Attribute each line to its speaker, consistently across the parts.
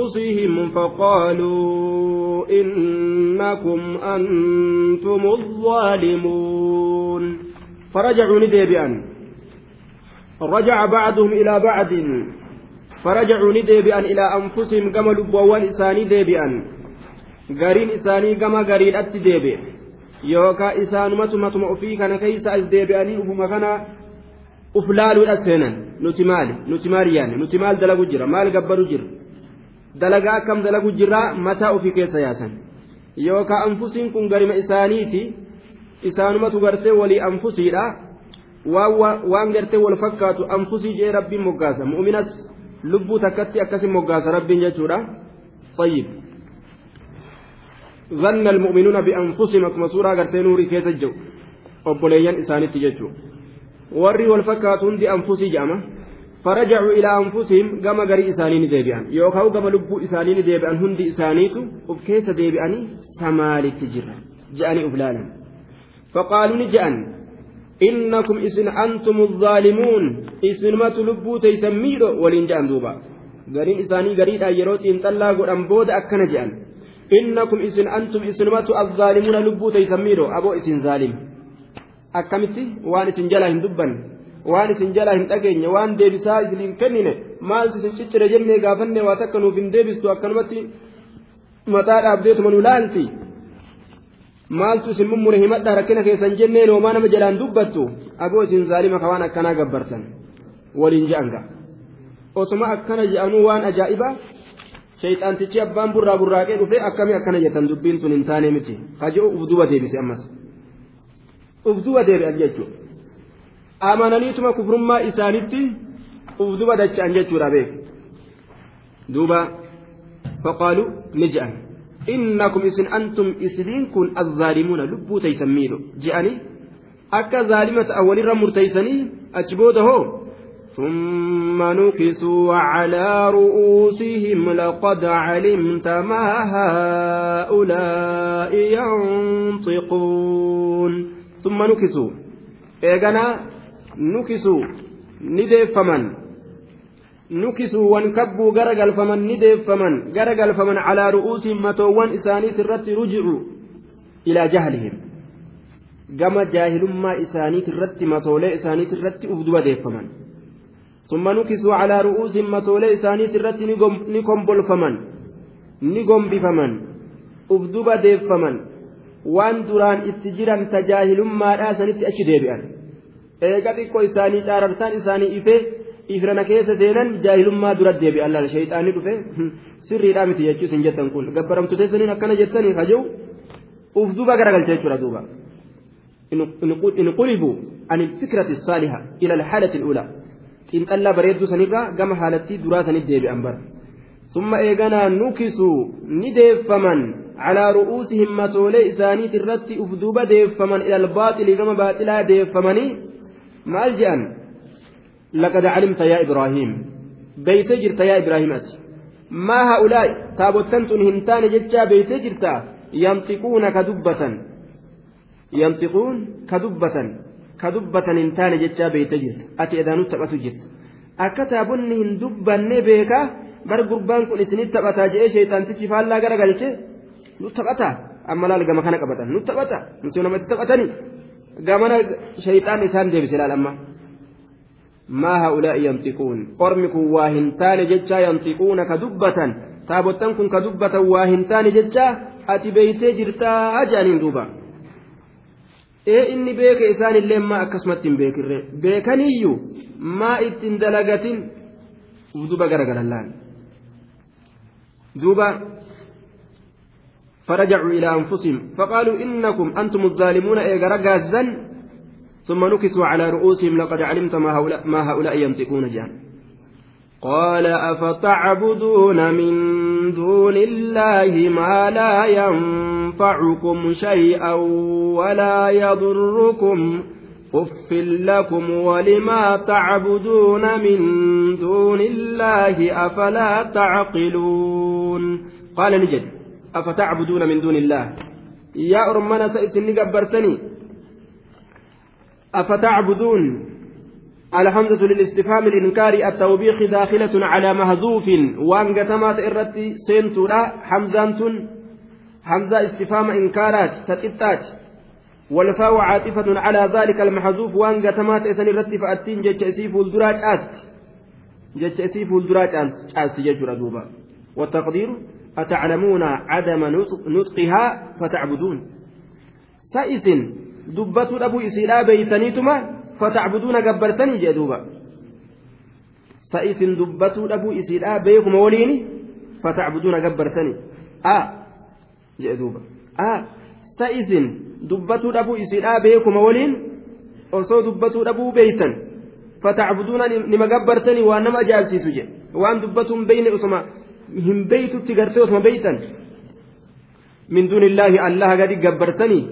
Speaker 1: أنفسهم فقالوا إنكم أنتم الظالمون. فرجعوا لديبئن رجع بعضهم إلى بعض. فرجعوا لديبئن إلى أنفسهم كما لبوان إساني ديبئن غارين إساني كما غارين أتي ديبئ يوكا إسان متمت مؤفيك نكيس أز ديبئني أبو أفلال الأسنان. نتمال. نتمال يعني. نتمال دلقو جرا. مال قبرو جرا. dalagaa akkam dalagu jirraa mataa ofii keessa yaasan yookaan anfusiin kun garima isaaniiti isaanumatu gartee walii anfusiidha waan gartee wal fakkaatu anfusii jee rabbiin moggaasa mu'minas lubbuu takkatti akkasin moggaasa rabbiin jechuudha طيب ظن المؤمنون بأنفسهم كما سورة قرتين نوري كيس الجو obboleeyyan isaanitti jechuudha warri wal fakkaatuun di anfusii jedhama فرجعوا إلى أنفسهم كما قري إسانين ديبئان يوكاو كما لبو إسانين ديبئان هندي إسانيتو وبكيس ديبئاني سمالي تجر جأني أبلالا فقالوا نجأن. إنكم إسن أنتم الظالمون. إسن ما تلبو تيسميرو ولين جأن دوبا. قرين إساني قريد أيروت إن طلع قرأن بود أكنا جأن. إنكم إسن أنتم إسن ما الظالمون لبو تيسميرو أبو إسن ظالم. أكمتي؟ وان إسن جلا هندبا waan isin jalaa hin dhageenye waan deebisaa isin hin kennine maaltu isin ciccire jennee gaafanne waa takka nuuf hin deebistu akkanumatti mataa dhaabdeetuma nu laalti maaltu isin mummure himadhaa rakkina keessan jennee noomaa nama jalaan dubbattu agoo isin zaalima ka waan akkanaa gabbartan waliin je'anga osuma akkana je'anuu waan ajaa'ibaa shayxaantichi abbaan burraa burraaqee dhufee akkamii akkana jettan dubbiin tun hin taane miti kaji'u uf duba deebise ammas uf duba deebi'an jechuudha. Amananiituma kufrummaa isaanitti uf duba dacha'an jechuudha beek duuba faqaaluu ni je'an innakum isin antum isiniin kun azzaalimuuna lubbuu taysan miidhu je'anii akka zaalima ta'an walirra murteeysanii achi booda hoo ثم نكسوا على رؤوسهم لقد علمت ما هؤلاء ينطقون ثم نكسوا إيغانا nukisuu ni deeffaman nukisuu wan kabbuu gara galfaman ni deeffaman gara galfaman calaa ru'uusihim matoowwan isaaniit irratti rujicu ilaa jahlihim. Gama jaahilummaa isaaniit irratti matoolee isaaniit irratti uf duba deeffaman summa nukisuu calaa ru'uusihim matoolee isaaniit irratti ni kombolfaman. Ni gombifaman. Uf duba deeffaman waan duraan itti jiran tajaahilummaadhaa sanitti achi deebi'an eega xiqqoo isaanii caarartaan isaanii ifee ifrana keessa seenan jaahilummaa dura deebi'e allaala shayxaanii dhufe sirriidhaa miti jechuus hin jettan kun gabbaramtu teessaniin akkana jettanii haja'u uf duuba garagalcha jechuudha duuba in qulibu an ilfikrati saaliha ila alhaalati alulaa xiinxallaa bareedduu sanirraa gama haalattii duraa sanit deebi'an bara ثم إيغانا نكسوا نديفمن على رؤوسهم متولي إسانيت الرت أفدوب ديفمن إلى الباطل كما باطلا ديفمني maal je'an? Laqad calimta yaa ibraahiim beeytee jirta yaa ibraahim ati. Maa haa'ulaa'i? Taabottan tun hin taane jechaa beeytee jirta yamxiquuna ka dubbatan. Yamxiquun ka dubbatan. Ka dubbatan hin taane jechaa beeytee jirta. Ati edaanuu taphatu jirta. Akka taabonni hin dubbanne beekaa bar gurbaan kun isinit taphataa je'ee sheexaantichi faallaa gara galche nu taphataa? Amma laal gama kana qabatan. Nu taphata nuti namatti taphatanii gamana shayxaan isaan deebise laal amma. Maa haa'ulaa'i yamxiquun ormi kun waa hin taane jechaa yamxiquuna ka dubbatan? Taabottan kun ka dubbatan waa hin taane jechaa? Ati beeytee jirtaa jedhaniin duuba. Ee inni beeke isaanillee maa akkasumatti hin beekirre? Beekaniyyuu maa ittiin dalagatin? Duuba garagalallaan. Duuba فرجعوا إلى أنفسهم فقالوا إنكم أنتم الظالمون إيغا رقازا ثم نكسوا على رؤوسهم لقد علمت ما هؤلاء, ما هؤلاء ينطقون جان قال أفتعبدون من دون الله ما لا ينفعكم شيئا ولا يضركم. أف لكم ولما تعبدون من دون الله أفلا تعقلون؟ قال نجد أفتعبدون من دون الله؟ يا أرمنا سئتني قبرتني. أفتعبدون؟ الحمزة للاستفهام الإنكار التوبيخ داخلة على مهزوف وأن قتمات إرتي سنتورا حمزة حمزة استفهام إنكارات تتتات. والفاء عاطفة على ذلك المحذوف. وأن قتمات إسن إرتي فأتين جتش إسيف الدراج آست. جتش إسيف الدراج آست ججر دوبا والتقدير؟ أتعلمون عدم نطقها فتعبدون سائس دبة أبو إسيلا بيتنيتما sa isin dubbatuu dhabuu isiidhaa beekuma waliini fatacbuduuna gabbartanii a jee duuba a sa isin dubbatuu dhabuu isiidhaa beekuma waliin osoo dubbatuu dhabuu beeytan fatacbuduuna nima gabbartanii waan nama ajaa'ibsiisu jedhe waan dubbatuun osoma hin beeytutti gartee osoma beeytan min duuni illaahi allaha gadi gabbartanii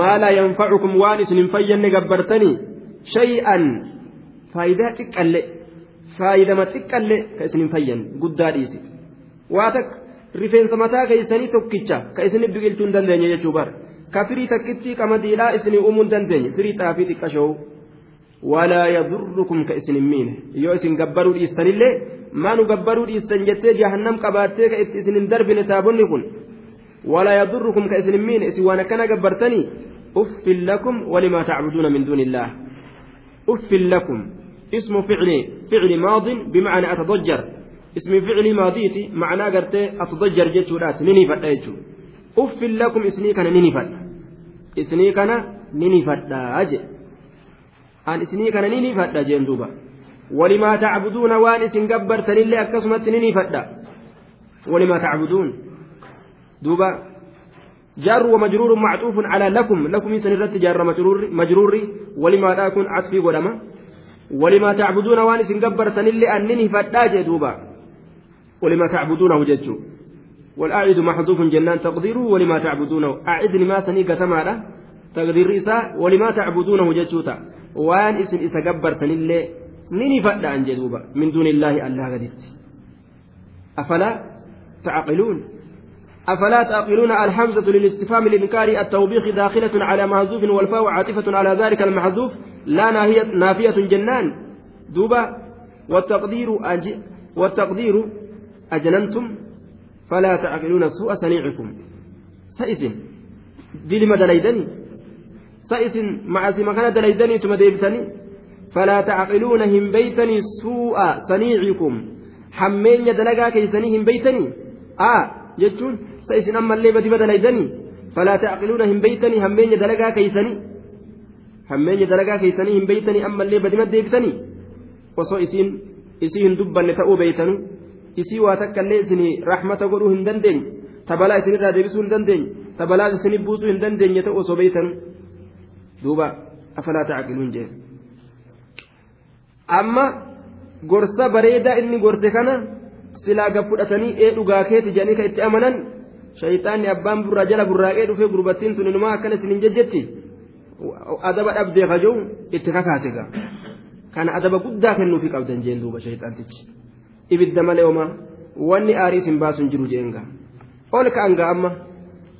Speaker 1: maa laa yanfacukum waan isin hin fayyanne gabbartanii shay'an faayidaa xiqqallee faayidama xiqqallee ka isin hin fayyan guddaa dhiisi waa takka rifeensa mataa keessanii tokkicha ka isinif biqilchuu hin dandeenye jechuu bara ka firii takkitti qamadiidhaa isinii uumuu hin dandeenye firii xaafii xiqqashoo walaa yadurrukum ka isin hin miine yoo isin gabbaruu dhiistanillee maanu gabbaruu dhiistan jettee jahannam qabaattee ka itti isin hin darbine taabonni kun walaa yadurrukum ka isin hin miine isin waan akkana gabbartanii uffin lakum walimaa tacbuduuna min duuni illaah أف لكم اسم فعل فعل ماض بمعنى أتضجر اسم فعل ماضيتي معنى قرت أتضجر جتورات نيني فدا أف لكم اسني كان نيني فدا اسني كان فدا أجي أن اسني كان نيني فدا جين دوبا ولما تعبدون وان اسن قبرتن اللي أكسمت نيني فدا ولما تعبدون. دوبا. جار ومجرور معطوف على لكم. لكم سنرت جار مجرور مجرور. ولما تكون عطفي قدما ولما تعبدون وان سنقبر سنلي أنني فتاج دوبا. ولما تعبدونه جدت والأعد محذوف جنان تقديره. ولما تعبدونه. أعدني ما سني قتما تقدير إساء. ولما تعبدونه جدت وان اسم إسا قبر سنلي فتا عن جدوبا من دون الله الله قدرت أفلا تعقلون أفلا تعقلون الحمزة للاستفهام الإنكار التوبيخ داخلة على محذوف والفاء عاطفة على ذلك المحذوف لا ناهية نافية جنان دوبا والتقدير أج والتقدير أجننتم فلا تعقلون سوء صنيعكم سئس دلم دليدني سئس مع سمكان دليدني ثم ديبتني فلا تعقلون هم بيتني سوء صنيعكم حمين دلقا كيسني هم بيتني آه جتون sa isin ammallee badi badalaydanii falaa tacqiluuna hin beeytanii hammeenya dalagaa keeysanii hammeenya dalagaa keeysanii hin beeytanii ammallee badima deebitanii osoo isiin isii hin dubbanne ta'uu beeytanu isii waa takkaillee isin rahmata godhuu hin dandeenye tabalaa isinirraa deebisuu hin dandeenye tabalaa isinif buusuu hin dandeenye ta'u osoo amma gorsa bareedaa inni gorse kana silaa gab fudhatanii ee dhugaa keeti jedhanii kan itti amanan shayxaanni abbaan burraa jala burraaqee dhufee gurbattiin sun inumaa akkana isinin jejjetti adaba dhabdee kajuu itti kakaate gaa kana adaba guddaa kennuufi qabdan jeen duuba shayxaantichi ibidda malee homaa wanni aarii isin baasun jiru jeenga ol ka'an gaa amma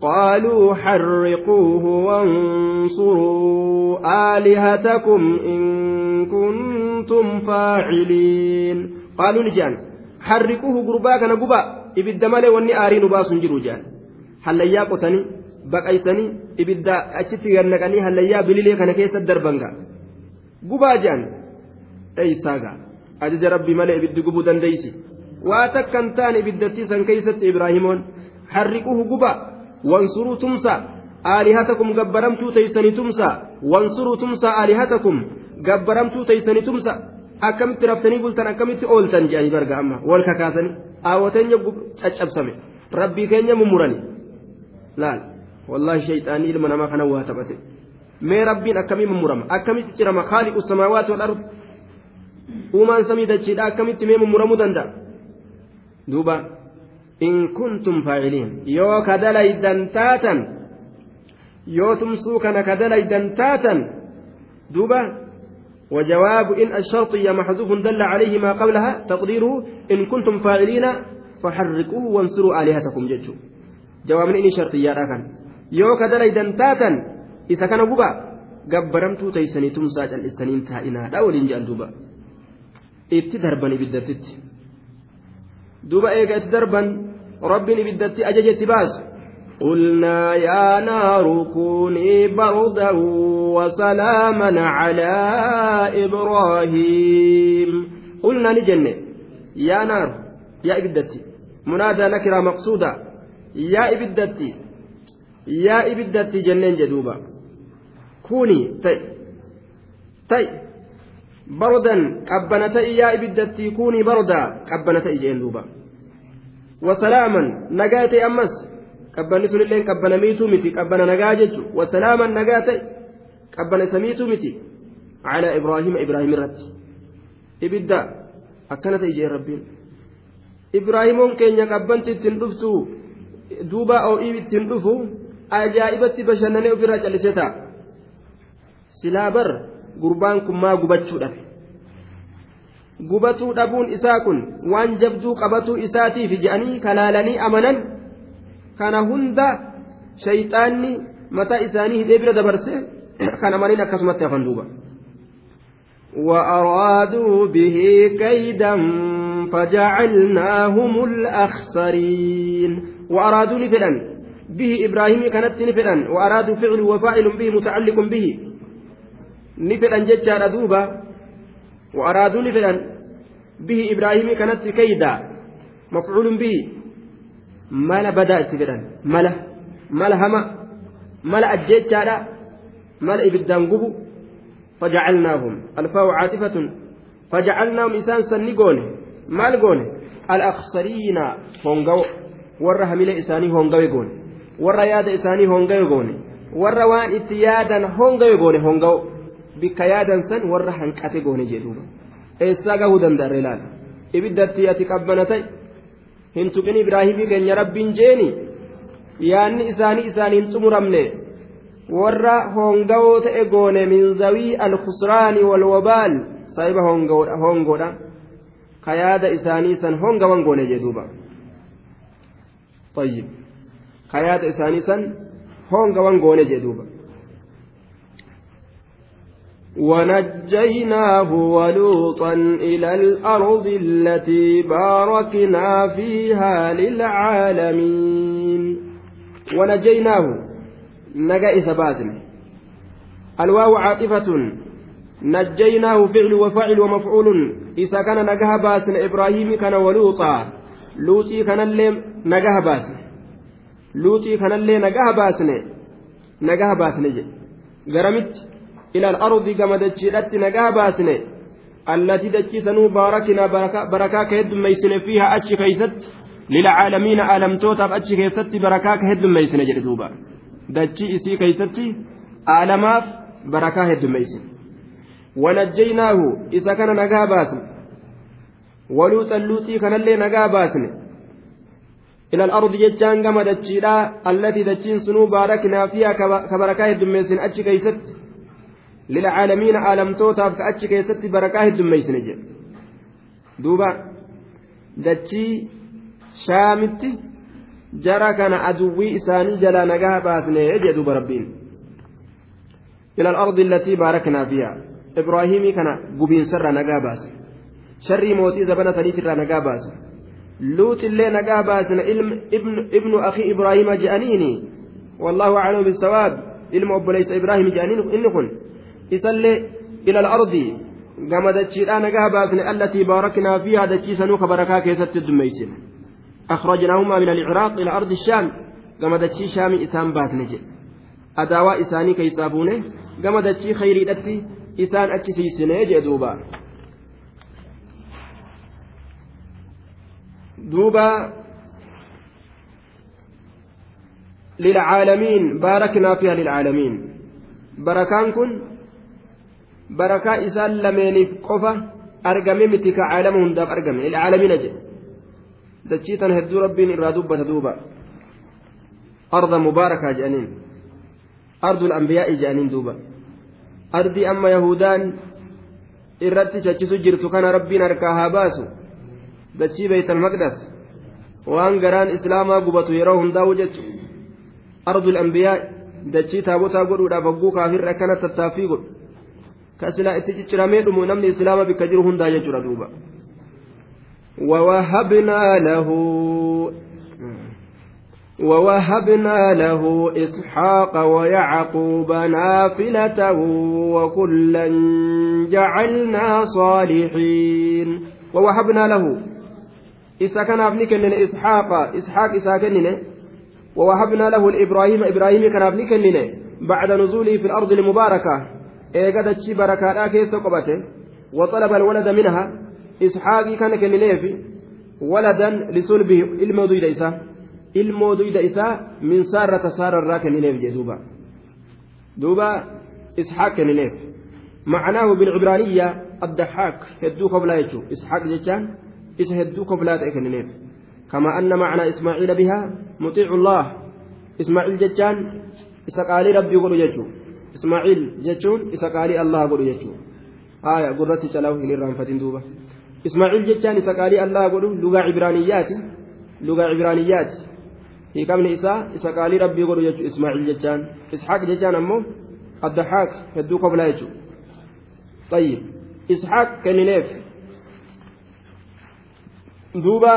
Speaker 1: قالوا حرقوه وانصروا آلهتكم إن كنتم فاعلين قالوا نجان حرقوه قرباك نقبا ibidda malee wanni aarii nu baasuun jiru jaan hallayyaa qotanii baqaysanii ibidda achitti gannaqanii hallayyaa bililee kana keessa darbanga gubaa jaan eeysaaga ajaja rabbii malee ibiddi gubuu dandeeysi waa takkan ta'an ibiddattii san keeysatti ibraahimoon harriquhu guba wansuruu tumsa aalihatakum gabbaramtuu teeysanii tumsa wansuruu tumsa aalihatakum gabbaramtuu teeysanii tumsa akkamitti raftanii bultan akkamitti ooltan jedhanii barga amma wal kakaasanii aawwateenya caccabsame rabbii keenya mummurani laal wallaahi shayxaanii ilma namaa kana waa taphate mee rabbiin akkamii mummurama akkamitti cirama khaaliqu samaawaati wal ardi uumaan samii dachiidha akkamitti mee mummuramuu danda'a duuba in kuntum faa'iliin yoo ka dalaydan taatan yoo tumsuu kana ka dalaydan taatan duuba وجواب إن الشرطية محذوف دل عليه ما قبلها تقديره إن كنتم فاعلين فحرقوه وانصروا آلهتكم ججو جواب إن شرطية كان يو كدلي دنتاتا إذا كان قبا قبرمتو تيسني تمساج الإسنين تائنا. لا ولين جان darban ibiddattitti duuba eega itti darban rabbiin ibiddatti ajaja itti baasu قلنا يا نار كوني بردا وسلاما على إبراهيم قلنا نجنة يا نار يا إبدتي منادى نكرة مقصودة يا إبدتي يا إبدتي جنين جدوبا كوني تي تي بردا قبنتي يا إبدتي كوني بردا قبنتي جين wasalaaman nagaa ta'e ammas qabbanni sunillee qabbanamiituu miti qabbana nagaa jechu wasalaaman nagaa ta'e qabbana samiituu miti calaa ibraahima ibraahim irratti ibidda akkana ta'e jee rabbiin ibraahimoon keenya qabbanti ittiin dhuftu duuba oo'ii ittiin dhufu ajaa'ibatti bashannanee ofirraa callisee taa'a silaa bar gurbaan kun maa gubachuu dhabe gubatuu dhabuun isaa kun waan jabduu qabatuu isaatiif je'anii kalaalanii amanan kana hunda shayxaanni mataa isaanii hidhee bira dabarse kan amaniin akkasumatti hafan duuba وأرادوا به كيدا فجعلناهم الأخسرين وأرادوا نفلا به إبراهيم كانت نفلا وأرادوا فعل وفاعل به متعلق به نفلا ججار دوبا وأرادوا نفلا به إبراهيم كانت كيدا مفعول به mala badaa itti fedhan mala mala hama mala ajjeechaadha mala ibiddaan gubu fajacalnaahum alfaawu caatifatun fajacalnaahum isaan sanni goone maal goone alaksariina hongawo warra hamila isaanii hongawe goone warra yaada isaanii hongawe goone warra waan itti yaadan hongawe goone hongawo bikka yaadan san warra hanqate goone jedhuuba eessaa gahuu danda'a ilaala ibiddatti ati qabbana ta'e hin tuqin ibraahimii keenya rabbiin jeeni yaanni isaanii isaanii hin xumuramne warra hongawoo ta'e goone min zawii alkhusraani walwabaal saahiba hongoodha ka yaada isaanii san hongawan goone jedhuuba طيب ka yaada isaanii san hongawan goone jedhuuba ونجيناه ولوطا إلى الأرض التي باركنا فيها للعالمين ونجيناه نجا إسباسن الواو عاطفة نجيناه فعل وفعل ومفعول إذا كان نجاها باسن إبراهيم كان ولوطا لوطي كان اللي نجاها باسن لوطي كان اللي نجاها باسن نجاها باسن جي قرمت إلى الأرض كما دجيلت نجا باسنه التي دجيسنوا باركنا بركا كهد ميسن فيها أتش كيست للعالمين ألم توتف أتش كيست بركا كهد ميسن جلدوبا دجي إسي كيست آلماف بركا هد ميسن ونجيناه إذا كان نجا باسن ولوطا لوطي كان اللي نجا باسن إلى الأرض jechaan gama dachiilaa التي dachiin باركنا فيها ka barakaa heddummeeysine achi keessatti للعالمين aalamtootaaf ka achi keessatti barakaa heddummeeysine jedhe duuba dachii shaamitti jara kana aduwwii isaanii jalaa nagaa baasne jedhe duuba rabbiin إلى الأرض التي باركنا فيها إبراهيم kana qabeenii sirraa nagaa baase شري موتي زبنة تليت نجا باس لوط اللي نجا باس ابن ابن أخي إبراهيم جانيني والله أعلم بالصواب ilma obboleessa ibraahim jedhaniin inni kun isallee ila al-ardi gama dachiidhaa nagaa baasne allatii baaraknaa fiihaa dachiisanuu ka barakaa keessatti dummeeysine أخرجناهما من العراق إلى أرض الشام كما دتشي شامي إسان باسنة أداوا إساني كيسابونه كما دتشي خيري دتي إسان أتشي سنة جدوبا دوبا للعالمين باركنا فيها للعالمين بركان كن barakaa isaan lameeniif qofa argame miti ka caalama hundaaf argame ilcaalamiina jedhe dachii tan hedduu rabbiin irraa dubbata duuba arda mubaarakaa jedhaniin ardul ambiyaa'i jedhaniin duuba ardii amma yahudaan irratti chachisu jirtu kana rabbiin harkaa haa baasu dachii beeytal maqdas waan garaan islaamaa gubatu yeroo hundaa'u jechu ardul ambiyaa'i dachii taabotaa godhuudhaaf hogguu kaafirra akkana tattaaffii godhu ka silaa itti cicciramee dhumu namni islaama bikka jiru hundaa ووهبنا له ووهبنا له إسحاق ويعقوب نافلة وكلا جعلنا صالحين ووهبنا له إسا كان ابن كنن إسحاق إسحاق إسا كنن ووهبنا له الإبراهيم إبراهيم كان ابن كنن بعد نزوله في الأرض المباركة إيقظت شي بركاتا كيس قبته وطلب الولد منها إسحاق كان كنن ولدا لصلبه الموضوع إسا ilmoo duyda isaa min saarrata saararraa kennineef jee duuba. Duuba isxaaq kennineef معناه بالعبرانية الضحاك هدو قبلا يجو إسحاق جتان إس هدو قبلا تأكننيف كما أن معنى إسماعيل بها مطيع الله إسماعيل جتان إسقالي ربي يقول يجو إسماعيل جتون إسقالي الله يقول يجو آية قررت تلاوه نيران فتن دوبا إسماعيل جتان إسقالي الله يقول لغة عبرانيات لغة عبرانيات hiikamni isaa isa qaalii rabbii godhu jechuun ismaaciil jechaan. Isxaaq jechaan ammoo addaxaaq hedduu koblaa jechuudha. طيب إسحاق كنينيف دوبا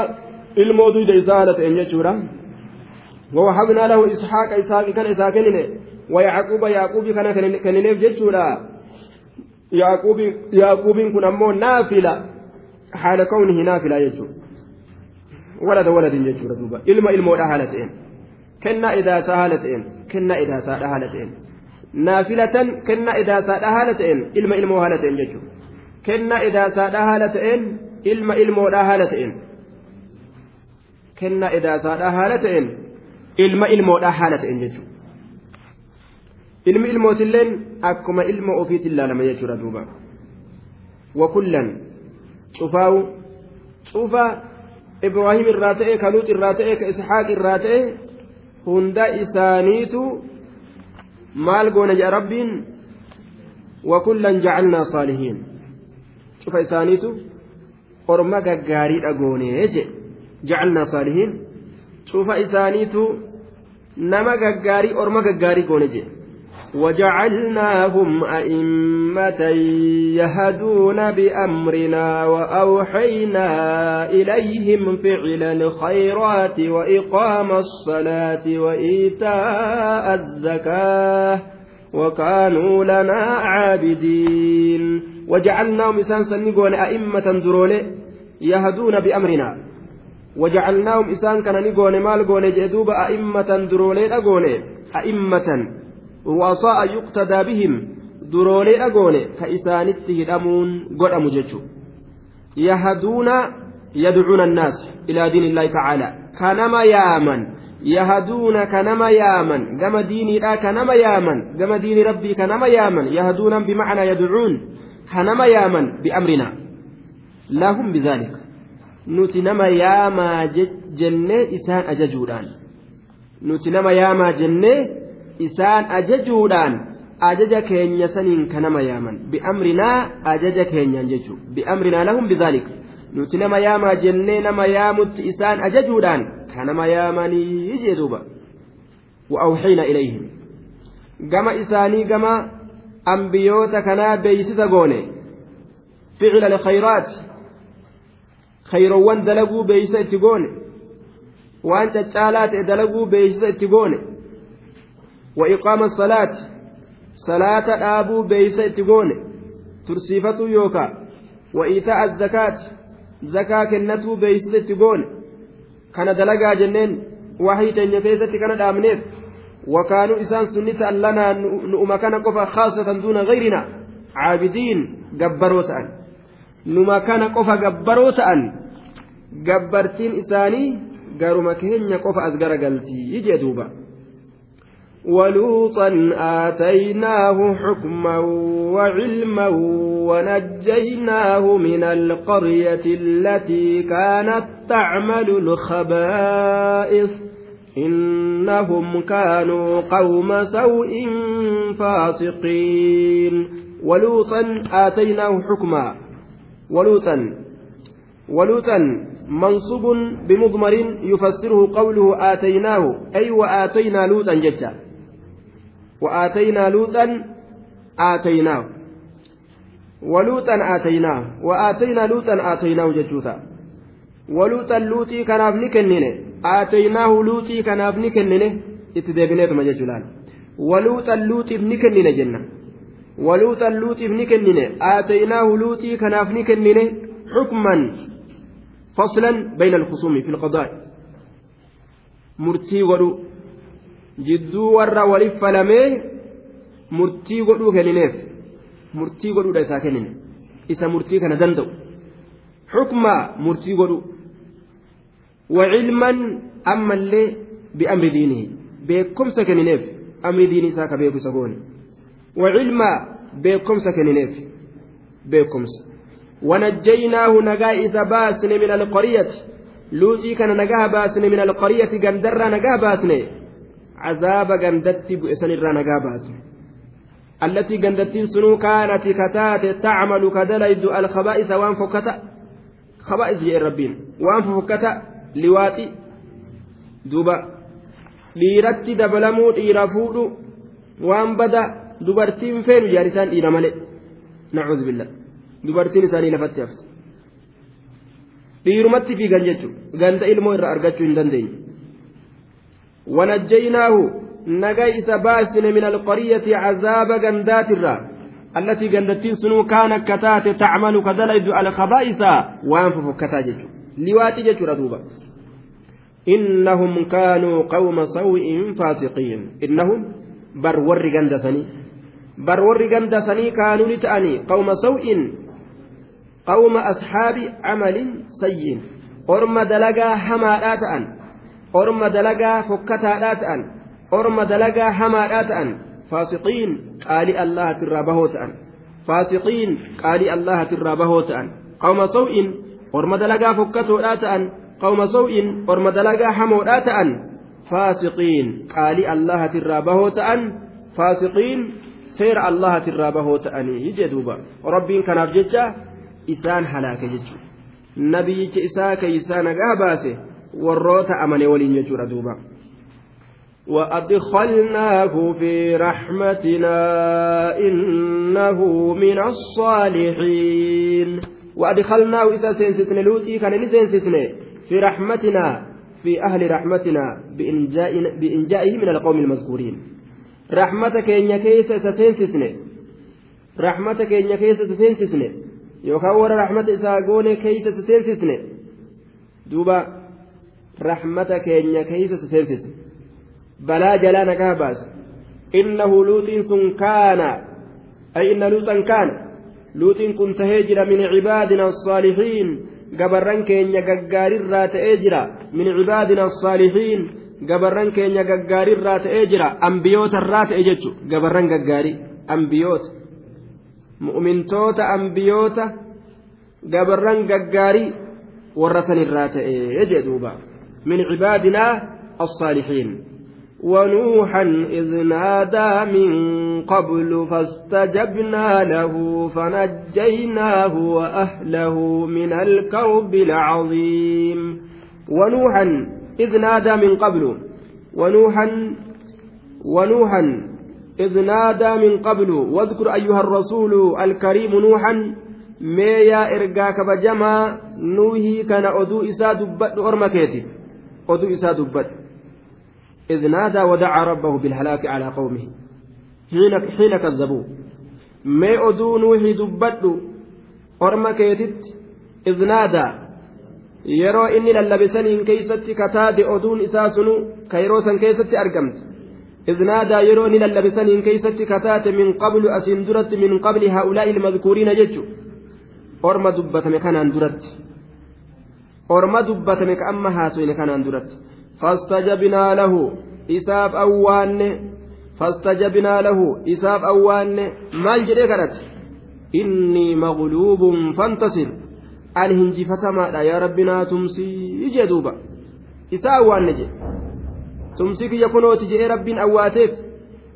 Speaker 1: ilmoo duyda isaa haala ta'een jechuudha. ووهبنا له إسحاق إسحاق كان إسحاق كنينه ويعقوب يعقوب كان كنينيف جتشورا يعقوب يعقوب كن أمو نافلة حال كونه نافلة يجوب ولد ولد jechuudha duuba ilma ilmoodha haala ta'een kennaa idaasaa haala ta'een kennaa idaasaadha haala ta'een naafilatan kennaa idaasaadha haala ta'een ilma ilmoo haala ta'een jechuudha kennaa idaasaadha haala ta'een ilma ilmoodha haala ta'een kennaa idaasaadha haala ta'een ilma ilmoodha haala ta'een jechuudha ilmi ilmootilleen akkuma ilma ofiitti ilaalama jechuudha duuba wakullan cufaawu cufaa ibraahim irraa ta'e ka luut irraa ta'e ka isxaaq irraa ta'e hunda isaaniitu maal goone jedha rabbiin wakullan jacalnaa saalihiin cufa isaaniitu orma gaggaariidha goonee jedhe jacalnaa saalihiin cufa isaaniitu nama gaggaarii orma gaggaarii goone jedhe وجعلناهم أئمة يهدون بأمرنا وأوحينا إليهم فعل الخيرات وإقام الصلاة وإيتاء الزكاة وكانوا لنا عابدين. وجعلناهم إسان سنقون أئمة درولي يهدون بأمرنا. وجعلناهم إسان كان نقون مال قون جدوب أئمة درولي أقون أئمة ru'asaa yuqtadaa bihim duroolee dhagoone ka isaanitti hidhamuun godhamu jechuudha yahaduuna yadcuuna annaas ilaa diin illaahi tacaala kanama yaaman yahaduuna kanama yaaman gama diiniidhaa kanama yaaman gama diini rabbii kanama yaaman yahaduunan bimacnaa yadcuun kanama yaaman biamrina. Lahum bidaalika nuti nama yaamaa jennee isaan ajajuudhaan. Nuti nama yaamaa jennee isaan ajajuudhaan ajaja keenya saniin kanama yaaman. Bi'amrinaa ajaja keenyaan jechuudha bi'amrinaa lahum bidaalik nuti nama yaamaa jennee nama yaamutti isaan ajajuudhaan kanama yaamanii jee duuba. Wa'awxiina ilayhim. Gama isaanii gama ambiyoota kanaa beeysisa goone. Ficila alkhayraat. Khayrowwan dalaguu beeysa itti goone. Waan caccaalaa ta'e dalaguu beeysisa itti goone وإقام الصلاة. صلاة دابو بيس اتقون. ترسيفة يوكا. وإيتاء الزكاة. زكاة كنتو بيس اتقون. كان دلقا جنين. وحي تنيكيزة كان دامنيف وكانوا إسان سنة لنا نؤم كان قفا خاصة دون غيرنا. عابدين جبروتا نما كان قفا جبروتا جبرتين إساني قالوا مكهن قفا أزقر قلتي. يجي دوبا. ولوطا آتيناه حكما وعلما ونجيناه من القرية التي كانت تعمل الخبائث. إنهم كانوا قوم سوء فاسقين. ولوطا آتيناه حكما. ولوطا ولوطا منصوب بمضمر يفسره قوله آتيناه أي وآتينا لوطا جدا. وآتينا لوطا آتيناه waluuxan aataynaa wa'aataynaa luuxan aataynaahu jechuuta waluuxan luuxii kanaaf ni kennine aataynaahu luuxii kanaaf ni kennine itti deebineetuma jechuudhaan waluuxan luuxiif ni kennine jenna waluuxan luuxiif ni kennine aataynaahu luuxii kanaaf ni kennine xukman faslan jidduu warra waliif falamee murtii godhuu kennineef murtii godhuudha isaa kennine. Isa murtii kana danda'u. Xukma murtii godhu. Wacilman ammallee bi'amri diinihi beekumsa kennineef amri diinii isaa ka beeku isa goone. Wacilma beekumsa kennineef beekumsa. Wanajjaynaahu nagaa isa baasne min alqariyati luuxii kana nagaa baasne min alqariyati gandarraa nagaa baasne عذاب جندت بئسن الرا نجا باسن التي جندتين سنو كانت كتات تعمل كدليد الخبائث وان فكتا خبائث يا ربين وان فكتا لواتي دوبا dubartiin feenu jaarisaan dhiira malee nacuudhu billah dubartiin isaanii lafatti hafte dhiirumatti fiigan jechuudha ganda ilmoo irraa argachuu hin dandeenye wanajjaynaahu nagaa isa baasine min alqariyyati cazaaba gandaatirraa التي قندتين سنو كان كتات تعمل كدلج الخبائث وان ففكتا ججو لواتي ججو ردوبا إنهم كانوا قوم سوء فاسقين. إنهم بر ور قندسني بر ور قندسني كانوا لتأني. قوم سوء. قوم أصحاب عمل سيء أرم دلقا حما تأن. أرم دلقا فكتا تأن أرم دلقا حما تأن فاسقين قال الله ترابه تأن فاسقين قال الله ترابه تأن قوم سوء أرم دلقا فكتو تأن قوم سوء أرم دلقا حمو تأن فاسقين قال الله ترابه تأن فاسقين سير الله ترابه تأن يجي دوبا ربين كان أبججه isaan halaake jechuudha. Nabiyyicha isaa keeysaa nagaa baase warroota amane waliin jechuudha duuba. وأدخلناه في رحمتنا إنه من الصالحين. وأدخلناه isa seensisne luuxii kana ni seensisne في رحمتنا في أهل رحمتنا بإنجاء بإنجائه من القوم المذكورين. rahmata keenya keeysa seensisne. rahmata keenya keeysa seensisne. isaa goone keeysa si seensisne duuba rahmata keenya keeysa si seensisne balaa jalaa nagaa baase إنه luuxiin sun kaana ay inna luuxan kaana luuxiin kun tahee jira min cibaadina asaalixiin gabarran keenya gaggaarirraa ta'ee jira min cibaadina asaalixiin gabarran keenya gaggaarirraa ta'ee jira ambiyootarraa ta'e jechu gabarran gaggaarii ambiyoota mu'mintoota ambiyoota gabarran gaggaarii warra sanirraa ta'ee jee min cibaadinaa الصالحين. ونوحا إذ نادى من قبل فاستجبنا له فنجيناه وأهله من الكرب العظيم. ونوحا إذ نادى من قبل. ونوحا ونوحا إذ نادى من قبل. واذكر أيها الرسول الكريم نوحا ميا إرقا كبجما نوهي كان أدو إسا دبت أرمكيتي. أدو إسا دبت. إذ نادى ودعا ربه بالهلاك على قومه. حين حين كذبوه مي أدو نوحي دبت أرمكيتت إذ نادى. inni lallabisaniin keeysatti kataade oduun isaa sunu kayroo san keessatti argamte إذ نادى يروني للبسنين كيست كتات من قبل أسين درت من قبل هؤلاء المذكورين ججو. أرما دبتم orma dubbatame ka amma haasofne kanaan duratti. Fastajabinaa lahu isaaf awwaanne. Fastajabinaa lahu isaaf awwaanne. Maal jedhee kadhate? Inni maqluubun fantasir. Ani hinjifatamaadha yaa rabbinaa tumsii ijee duuba. Isaa awwaanne jedhe tumsii kiyya kunooti jedhee rabbiin awwaateef.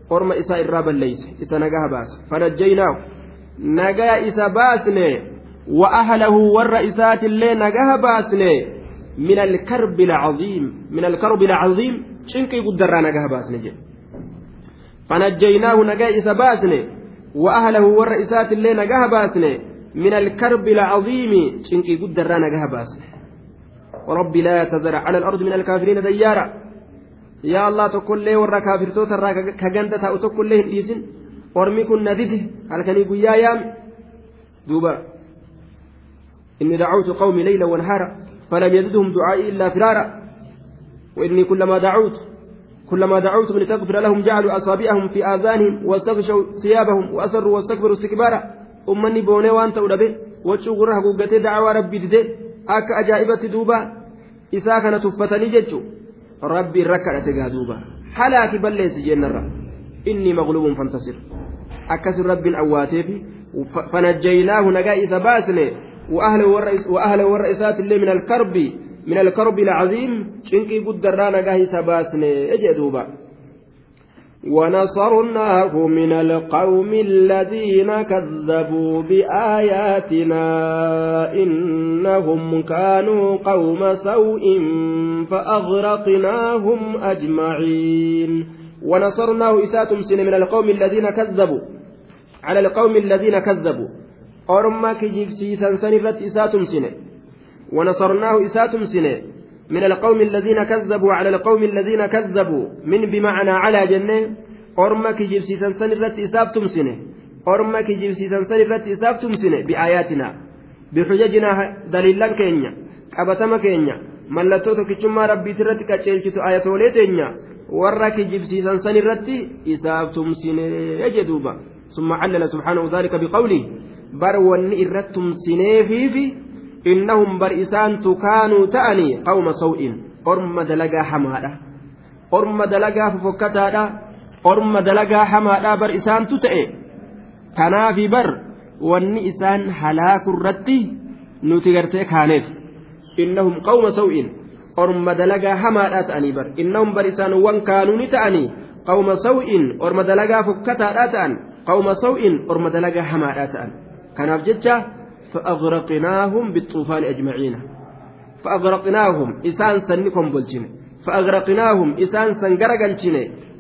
Speaker 1: Orma isaa irraa balleeyse isa nagaa baase. Fanajjaynaahu nagaa isa baasne. Isaatillee nagaa baasne min alkarbi alcaziim min alkarbi alcaziim cinqii guddarraa nagaa baasne jedhe fanajjaynaahu nagaa isa baasne وأهله والرئيسات اللي نجاها باسنة من الكرب العظيم. شنكي قد الرانا نجاها باسنة. وربي لا تذر على الأرض من الكافرين ديارا. يا الله تقول ورا كافر توتر كجندة أو تقول لي ورمي كن ندده هل كان يقول يا يام؟ دوبا. إني دعوت قومي ليلا ونهارا فلم يزدهم دعائي إلا فرارا. وإني كلما دعوت كلما دعوتهم لتغفر لهم جعلوا أصابعهم في آذانهم واستغشوا ثيابهم وأسروا واستكبروا استكبارا. أمني بوني وأنت أولبي وجهوا غرها قوقتي دعوة ربي ددي أك أجائبة دوبا إسا كان تفتني ججو. ربي ركعت دوبا. حلاك بليس جنرا إني مغلوب فانتصر. أكسر رب أواتيف فنجيناه نجا إذا وأهله والرئيس وأهله والرئيسات اللي من الكرب من الكرب العظيم شنكي قد رانا جاهي سباسني. اجدوبا ونصرناه من القوم الذين كذبوا بآياتنا. إنهم كانوا قوم سوء فأغرقناهم أجمعين. ونصرناه إساتم سن من القوم الذين كذبوا. على القوم الذين كذبوا. أرما كجيب سيسان سنرت إساتم سنه ونصرناه إساتم سنة من القوم الذين كذبوا على القوم الذين كذبوا من بمعنى على جنة أرمك جبسيسا سنرت إسابتم سنة أرمك جبسيسا سنرت إسابتم سنة بآياتنا بحججنا دليلا كينيا قبتما كينيا mallattoo tokkichummaa rabbiit irratti qaceelchitu ayatoolee teenya. Warra kijibsiisan san irratti isaaf tumsinee jedhuuba. Summa callala subxaanahu daalika biqawlii bar wanni irratti tumsineefiifi innahum bar isaantu kaanuu ta'anii qawma saw'in orma dalagaa hamaadha orma dalagaa fofokkataadha orma dalagaa hamaadha bar isaantu ta'e kanaafi bar wanni isaan halaakurratti nuti gartee kaaneef innahum qawma saw'in orma dalagaa hamaadha ta'anii bar innahum bar isaan wan kaanuu ni ta'anii qawma saw'in orma dalagaa fokkataadha ta'an qawma saw'in orma dalagaa hamaadha ta'an kanaaf jecha فأغرقناهم بالطوفان أجمعين. فأغرقناهم إسان سنكم بلجن. فأغرقناهم إسان سن غرقلجن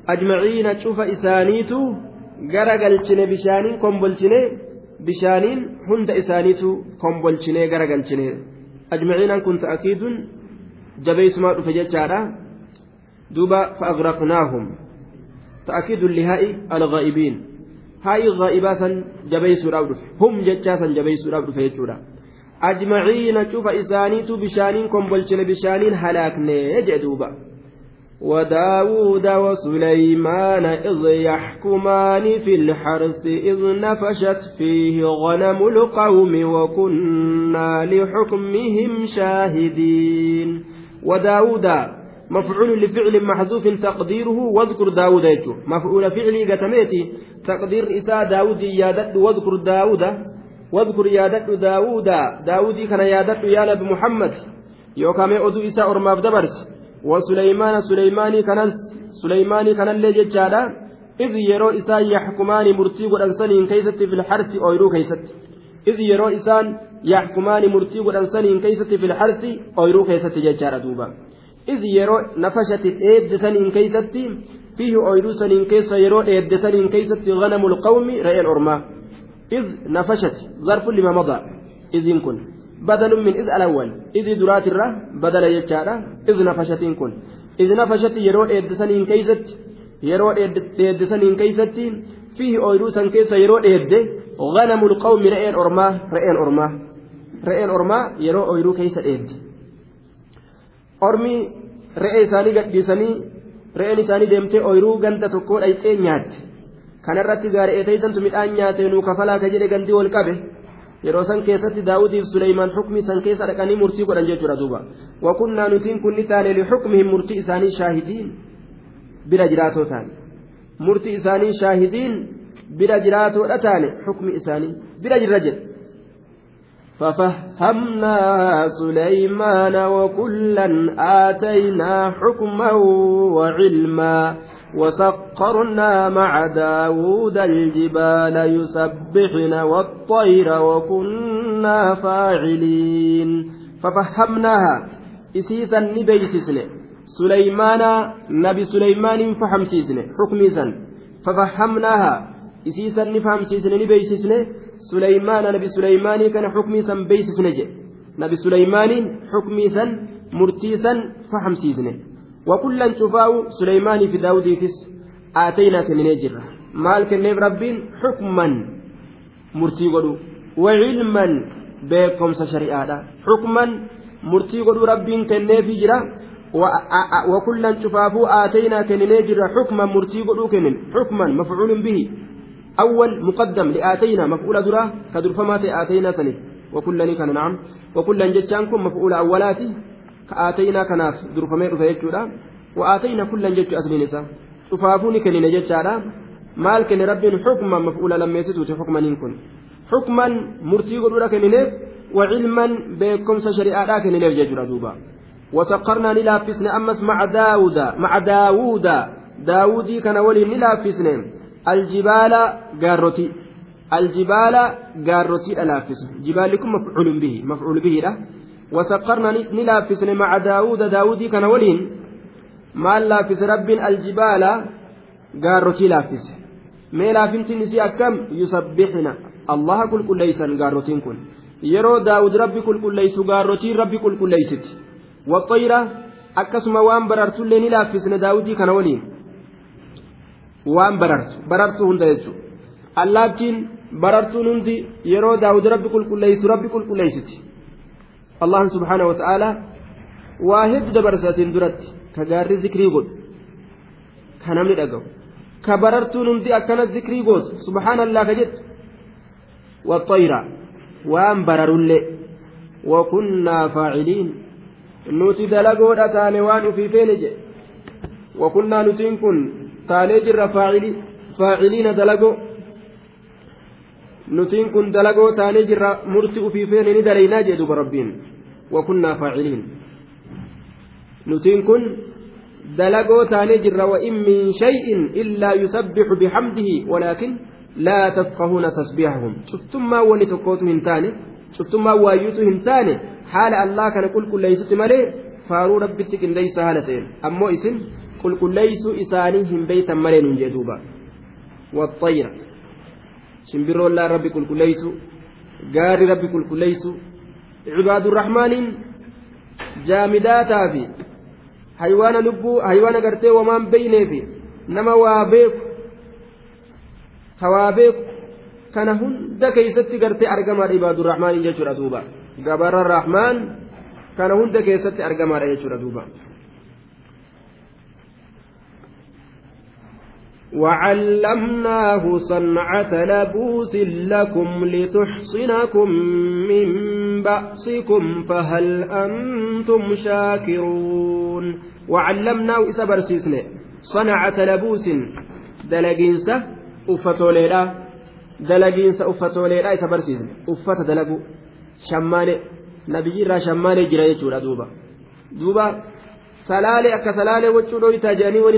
Speaker 1: أجمعين شوف إسانيتو غرقلجن بشانين كم بلجن. بشانين هند إسانيتو كم بلجن غرقلجن أجمعين كنت أكيد. جبيس ما رفجت دوبا فأغرقناهم. تأكيد haa'ii ghaa'ibaa san jabeessuudhaaf dhufe hum jechaa san jabeessuudhaaf dhufe jechuudha ajmaciina cufa isaaniitu bishaaniin kombolchine bishaaniin halaakne jee duuba وداود وسليمان إذ يحكمان في الحرث إذ نفشت فيه غنم القوم وكنا لحكمهم شاهدين وداود مفعول لفعل محذوف تقديره واذكر داود يجو. مفعول فعلي قتميتي تقدير إساء داود يادت واذكر داود واذكر يادت داود. داودي كان يادت يا نبي محمد. يوكامي أدو إساء أرماف دبرس. وسليمان سليماني كان سليماني كان اللي ججادا إذ يرو إساء يحكمان مرتي ودنسنين كيست في الحرث أويرو كيست. إذ يرو إسان يحكمان مرتي ودنسنين كيست في الحرث أويرو كيست ججادا دوبا. إذ يرو نفشت إيد سنين كيستي فيه أويرو سنين كيس يرو إيد سنين كيستي غنم القوم رأي الأرمى. إذ نفشت ظرف لما مضى إذ يمكن بدل من إذ الأول إذ درات الره بدل يجارة إذ نفشت يمكن إذ نفشت يرو إيد سنين كيست يرو إيد سنين كيستي فيه أويرو سن كيس يرو إيد غنم القوم رأي الأرمى رأي الأرمى. رأي الأرمى يرو أويرو كيس إيد. Ormi re'ee isaanii gadhiisanii re'een isaanii deemtee ooyiruu ganda tokkoo dhayxee nyaatti kanarratti gaari'ee teessantu midhaan nyaatee nuu kafalaa ka jedhe gandii wal qabe yeroo san keessatti daawudiif suleymaan xukmi san keessa dhaqanii murtii godhan jechuudha duuba wakunnaa nutiin kun ni taane lixukmihim murtii isaanii shaahidiin bira jiraatoo taane murtii isaanii shaahidiin bira jiraatoodha taane xukmi isaanii bira jirra jedhe ففهمنا سليمان وكلا آتينا حكما وعلما وسخرنا مع داود الجبال يسبحن والطير وكنا فاعلين. ففهمناها. إسيسا نبيسسن سليمان نبي سليمان فحمسيسن حكميسا. ففهمناها. isiisan ni fahamsiisne suleymaana nabi suleymaanii kana xukmii san beeksisne jedhe nabi suleymaaniin xukmii san murtii san fahamsiisne wakullan cufaa'u suleymaanii fi daawudiifis aataynaa kenninee jirra maal kenneef rabbiin xukman murtii godhu wacilman beekomsa shari'aadha xukman murtii godhu rabbiin kenneefii jira وكلا شفافو آتينا كننجر حكما مرتي قدو كنن حكما مفعول به أول مقدم لآتينا مفعول درا كدرفمات آتينا سنه وكلا كان نعم. وكلا جتشانكم مفعول أولاتي كآتينا كناف درفمات فيجورا وآتينا كلا جتش أسلين إسا. شفافوني كنن جتشارا maal kenne rabbiin xukman maf'uula lammeessituuti xukmaniin kun xukman murtii godhuudha kennineef وعلما بكم شريعة كن نرجع دوبا. وسقرنا نلافسن أمس مع داود مع داود داودي كان ولي نلافسن الجبال قارتي الجبال قارتي ألافسن جبالكم مفعول به مفعول به له. وسقرنا نلافسن مع داود. داودي كان ولي ما لافس رب الجبال قارتي لافس. ما لافنتي نسي أكم؟ يسبحنا. الله كل كل ليس قارتين كن. yeroo daawud rabbi qulqulleeysu gaarrotiin rabbi qulqulleeysiti waxayra akkasuma waan barartullee ni laaffisne daawudii kana waliin waan barartu barartuu hunda jechuudha allaattiin barartuun hundi yeroo daawud rabbi qulqulleeysu rabbi qulqulleeysiti allahan subhaanahu wata'aalaa waa hedduu dabarsa asiin duratti ka gaarri zikrii godhu ka namni dhagahu ka barartuun hundi akkana zikrii gootu subhaanallaa ka jettu waxayra waan bararullee wakunnaa faaciliin nuti dalagoodha taane waan ufii feene jedhe wakunnaa nutiin kun taanee jirra faaciliina dalagoo nutiin kun dalagoo taanee jirra murti ufii feene ni dalaynaa jedhe duba rabbiin wakunnaa faaciliin nutiin kun dalagoo taanee jirra wa in min shay'in illaa yusabbihu bixamdihi walaakin laa tafqahuuna tasbiihahum cuftummaa wanni tokkootu hin taane cuftummaa waayyuutu hin taane haala allaa kana qulqulleeysutti malee faaruu rabbitti qindeeysa haala ta'een ammoo isin qulqulleeysuu isaanii hin beeytan malee nun jee duuba waxayra shimbirroollaan rabbi qulqulleeysu gaarri rabbi qulqulleeysu cibaadurrahmaaniin jaamidaataa fi haywaana lubbuu haywaana gartee wamaan beyneefi nama waa beeku hawaa beeku kana hunda keessatti gartee argamaadha ibaadurrahmaanii jechuudha duuba gabarra rahmaan kana hunda keessatti argamaadha jechuudha duuba. وعلمناه صنعة لبوس لكم لتحصنكم من بأسكم فهل أنتم شاكرون وعلمناه إسا برسيسنا صنعة لبوس دلقينسة uffatooleedha dalagiinsa uffatooleedha isa barsiisne uffata dalagu shammaane nabiyyi irraa shammaanee jira jechuudha duuba duuba salaalee akka salaalee waccuu dhooytaa jedhanii wani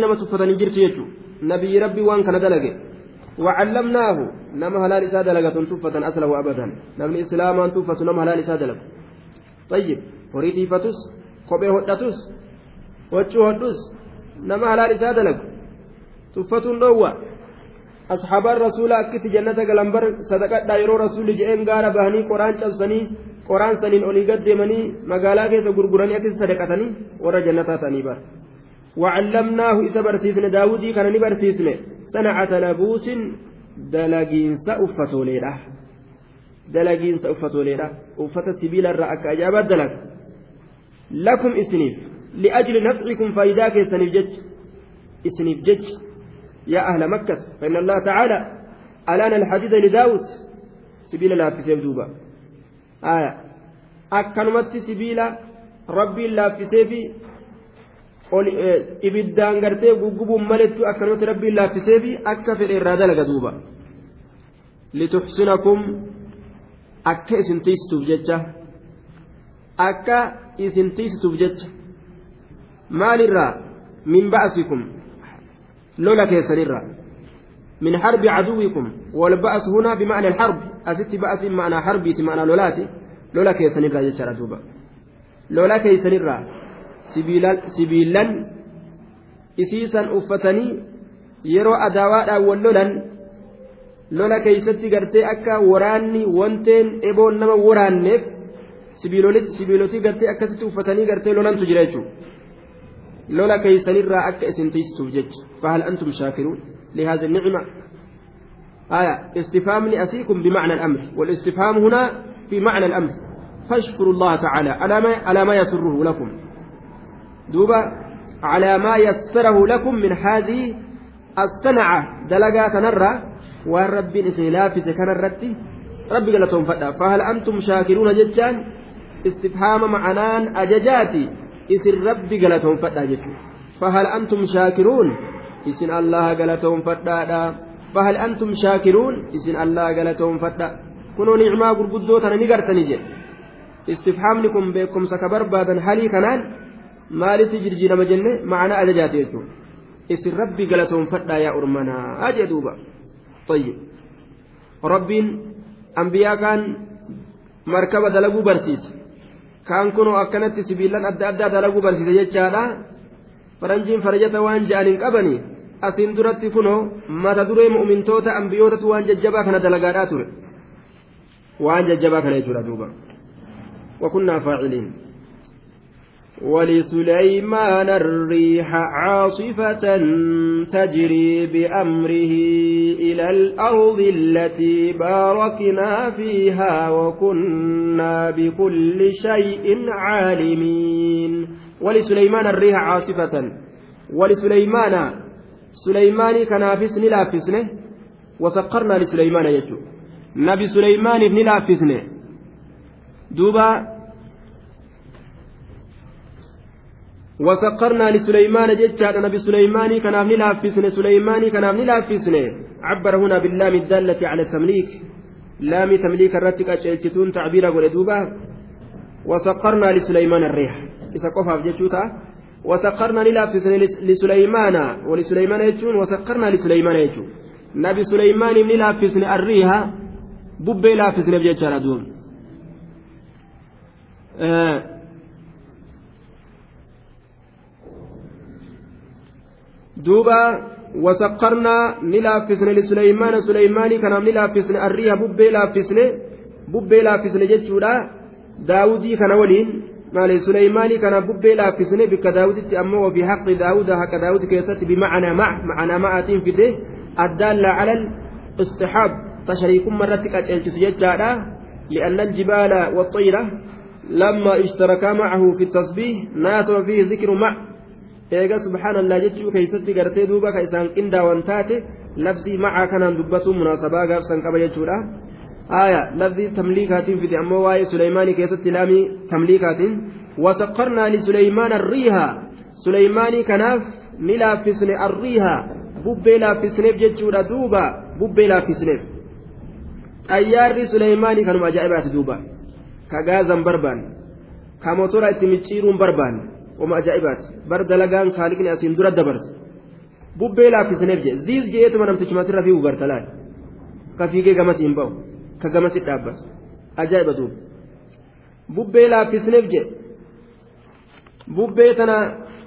Speaker 1: nabiyyi rabbii waan kana dalage وعلمناه نما هلال إساء دلقة تفة أسله أبدا نمني إسلاما تفة نما هلال إساء دلق طيب وريتي فتس قبي هدتس وجه هدس نما هلال إساء دلق تفة نوى asxaabaan rasuulaa akkitti jannata galan bar sadaqadhaa yeroo rasuulli je'een gaara bahanii qoraan cabsanii qoraan saniin olii gad deemanii magaalaa keessa gurguranii akkasi sadaqatanii warra jannataa ta'anii bar وعلمناه إسا برسيسن داودي كان نبرسيسن صنعة لبوس دلقينس أفتوليرا دلقينس أفتوليرا أفت سبيل الرأك أجابت دلق لكم إسنيف. لأجل نفعكم فإذا كيسنيف جج. إسنيف جج. يا أهل مكة فإن الله تعالى ألان الحديد لداود. سبيل الله في سيف آية. أكنمت سبيل ربي في سيفي ibiddaan gartee guggubuun malettu akkanumatti rabbiin laaffisee fi akka fedhe irraa dalaga duuba lituxsinakum akka isin tiisituuf jecha akka isin tiisituuf jecha maalirraa min ba'asikum لولا كيسنرا من حرب عدوكم والبأس هنا بمعنى الحرب أست بأس معنى حربي معنى لولاتي لولا كيسنرا جتشارا دوبا لولا كيسنرا سبيلا سبيلا إسيسا أفتني yeroo adaawaadhaan wal lolan lola keeysatti gartee akka waraanni wanteen eboon nama waraanneef sibiilotii gartee akkasitti uffatanii gartee lolantu jira jechuudha lola keeysanirraa akka isin tiistuuf jecha fahal antum shaakiruun lihaadha nicma آية استفهام لأسيكم بمعنى الأمر والاستفهام هنا في معنى الأمر فاشكروا الله تعالى على ما على ما يسره لكم دوبا على ما يسره لكم من هذه الصنعة. دلقات نرى والرب إسلافس كان الرتي ربي قال لهم فهل أنتم شاكرون ججان استفهام معنان أججاتي. إسر ربي قال لهم فهل أنتم شاكرون؟ إسن الله قال لهم فهل أنتم شاكرون؟ إسن الله قال لهم كنوا نعما قرقدوتا نقرتني جي استفهامni kun beekumsa ka barbaadan halii kanaan maalitti jirjiirama jenne? Ma'anaa ajajaate jechuudha isin rabbi galatoonfadhaa yaa urmanaa jee duuba. Rabbiin ambiyaa kaan markaba dalaguu barsiise kaan kunoo akkanatti sibiilaan adda addaa dalaguu barsiise jechaadha. Faranjiin farajata waan ja'an hin qabanii. Asiin duratti kunoo mata duree mu'umintoota ambiyootatu waan jajjabaa kana dalagaadhaa ture. Waan jajjabaa kana jechuudha duuba. Wakunnaa faaciliin. ولسليمان الريح عاصفة تجري بأمره إلى الأرض التي باركنا فيها وكنا بكل شيء عالمين. ولسليمان الريح عاصفة. ولسليمان سليمان كنافس نلافسنه وسقرنا لسليمان يجو. نبي سليمان نلافسنه دوبا وسقرنا لسليمان جتشا نبي سليمان كان ابن لافسن سليمان كان ابن لافسن عبر هنا باللام الدالة على التمليك. لام تمليك الرتك أشيلتون تعبير قول دوبا وسقرنا لسليمان الريح. إذا قفا في وسقرنا للافسن لسليمان. ولسليمان يجون وسقرنا لسليمان يجون. نبي سليمان من لافسن الريح. ببي لافسن بجتشا دوم آه duuba wasaqarnaa ni laaffisne lisuleymaana suleymaanii kanaaf ni laaffisne arriiha bubbee laaffisne bubbee laaffisne jechuudha daawudii kana waliin maali suleymaanii kanaaf bubbee laaffisne bikka daawuditti ammoo ofii haqi daawuda haqa daawudi keessatti bimacanaa mac macanaa macaatiin fide addaalla calal istixaab tashariikumma irratti qaceelchisu jechaadha لأن الجبال والطيرة لما اشتركا معه في التسبيح ناسب فيه ذكر مع eega subhaanallaa jechuu keeysatti gartee duuba ka isaan qindaawan taate lafzii macaa kanaan dubbatu munaasabaa gaafsan qaba jechuudha aya lafzii tamliikaatiin fide ammoo waa'ee suleymaanii keessatti laamii tamliikaatiin wasaqarnaa lisuleymaan arriiha suleymaanii kanaaf ni laaffisne arriiha bubbee laaffisneef jechuudha duuba bubbee laaffisneef xayyaarri suleymaanii kanuma ajaa'ibaati duuba ka gaazan barbaan ka motora itti micciiruun barbaan wama ajaa'ibaati bar dalagaan kaaliqni asiin dura dabarse bubbee laaffisneef jee ziis je'eetuma namtichumatirra fiigu gartalaan ka fiigee gamas hin ba'u ka gamasi dhaabbatu ajaa'iba duuba bubbee laaffisneef jee bubbee tana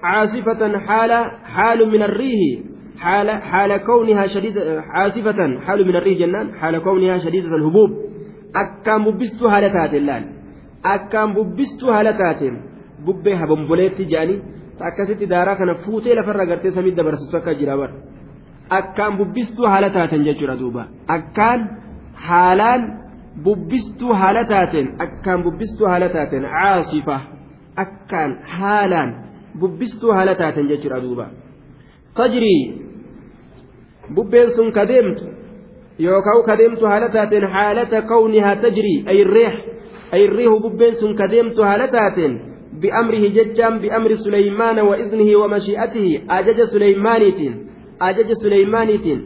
Speaker 1: caasifatan haala haalu min arriihi حال حال كونها شديدة عاصفة حال من الريح جنان حال كونها شديدة الهبوب أكام ببستو هالتات اللان أكام ببستو هالتات bubbee habomboleetti jedhanii akkasitti daaraa kana fuutee lafarra gartee samii dabarsitu akka jira bar. Akkaan bubbistuu haala taateen jechuudha duuba. Akkaan haalaan bubbistuu haala taateen akkaan bubbistuu haala taateen caasifa akkaan haalaan bubbistuu haala taateen jechuudha duuba. Tajrii bubbeen sun kadeemtu yookaan kadeemtu haala taateen haalata kawnihaa tajrii ayirreex ayirreehu bubbeen sun kadeemtu haala taateen. بأمره ججام بأمر سليمان وإذنه ومشيئته أجج سليمانيتين أجج سليمانيتين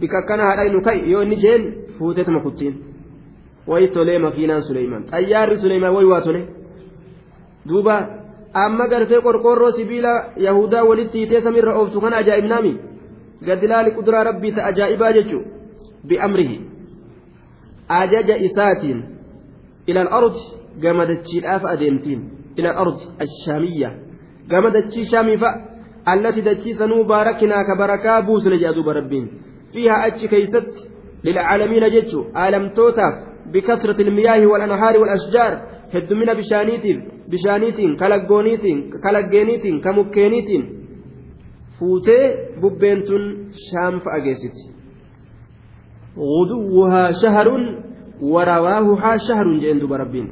Speaker 1: بك كان هذا كي يوني جين فوتت مكتين ويتولي مكينان سليمان أيار سليمان ويواتولي دوبا amma gartee qorqoorroo sibiila yahudaa walitti hiitee samiirra ooftu kan ajaa'ibnaami gadilaali kuduraa rabbii ta ajaa'ibaa jechu bi'amrihi ajaja isaatiin ilal ardi gamadachiidhaaf adeemtiin إلى الأرض الشامية. قام دتشي شامي فا التي دتشي سنو باركنا كبركا بوسن جادوب ربين. فيها أتش كيست للعالمين جتشو آلمتوتاف بكثرة المياه والأنهار والأشجار. هدمنا بشانيتين بشانيتين كالجونيتين كالجينيتين كمكينيتين. فوتي ببينتون شام فأجيست غدوها شهر ورواهها شهر جندو بربين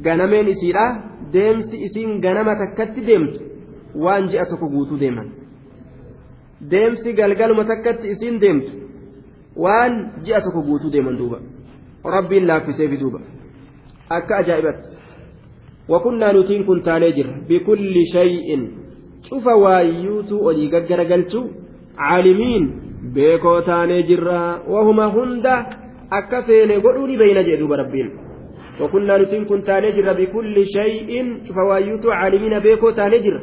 Speaker 1: ganameen isiidha deemsi isiin ganama takkatti deemtu waan ji'a tokko guutuu deeman. Deemsi galgaluma takkatti isiin deemtu waan ji'a tokko guutuu deeman duuba. Rabbiin laaffiseefi duuba. Akka ajaa'ibatti wakunnaa nutiin kun taanee jirra bikulli shay'in. Cufa waayyuutu olii gaggaragalchu caalimiin beekoo taanee jirra. Wahuma hunda akka feene godhuu beeyna jee duuba rabbiin وكنا نتين كن تانجر بكل شيء شوف وايوتو عالمين بيكو تانجر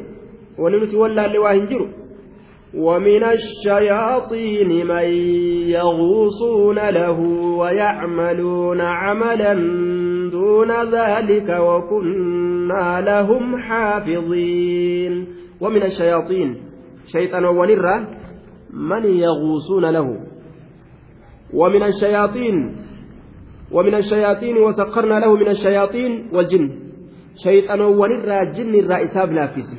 Speaker 1: ونمت ولا اللي واهنجر ومن الشياطين من يغوصون له ويعملون عملا دون ذلك وكنا لهم حافظين. ومن الشياطين شيطان ونرى من يغوصون له. ومن الشياطين ومن الشياطين وسخرنا له من الشياطين والجن شيطان ونرى جن الرئيساب لافس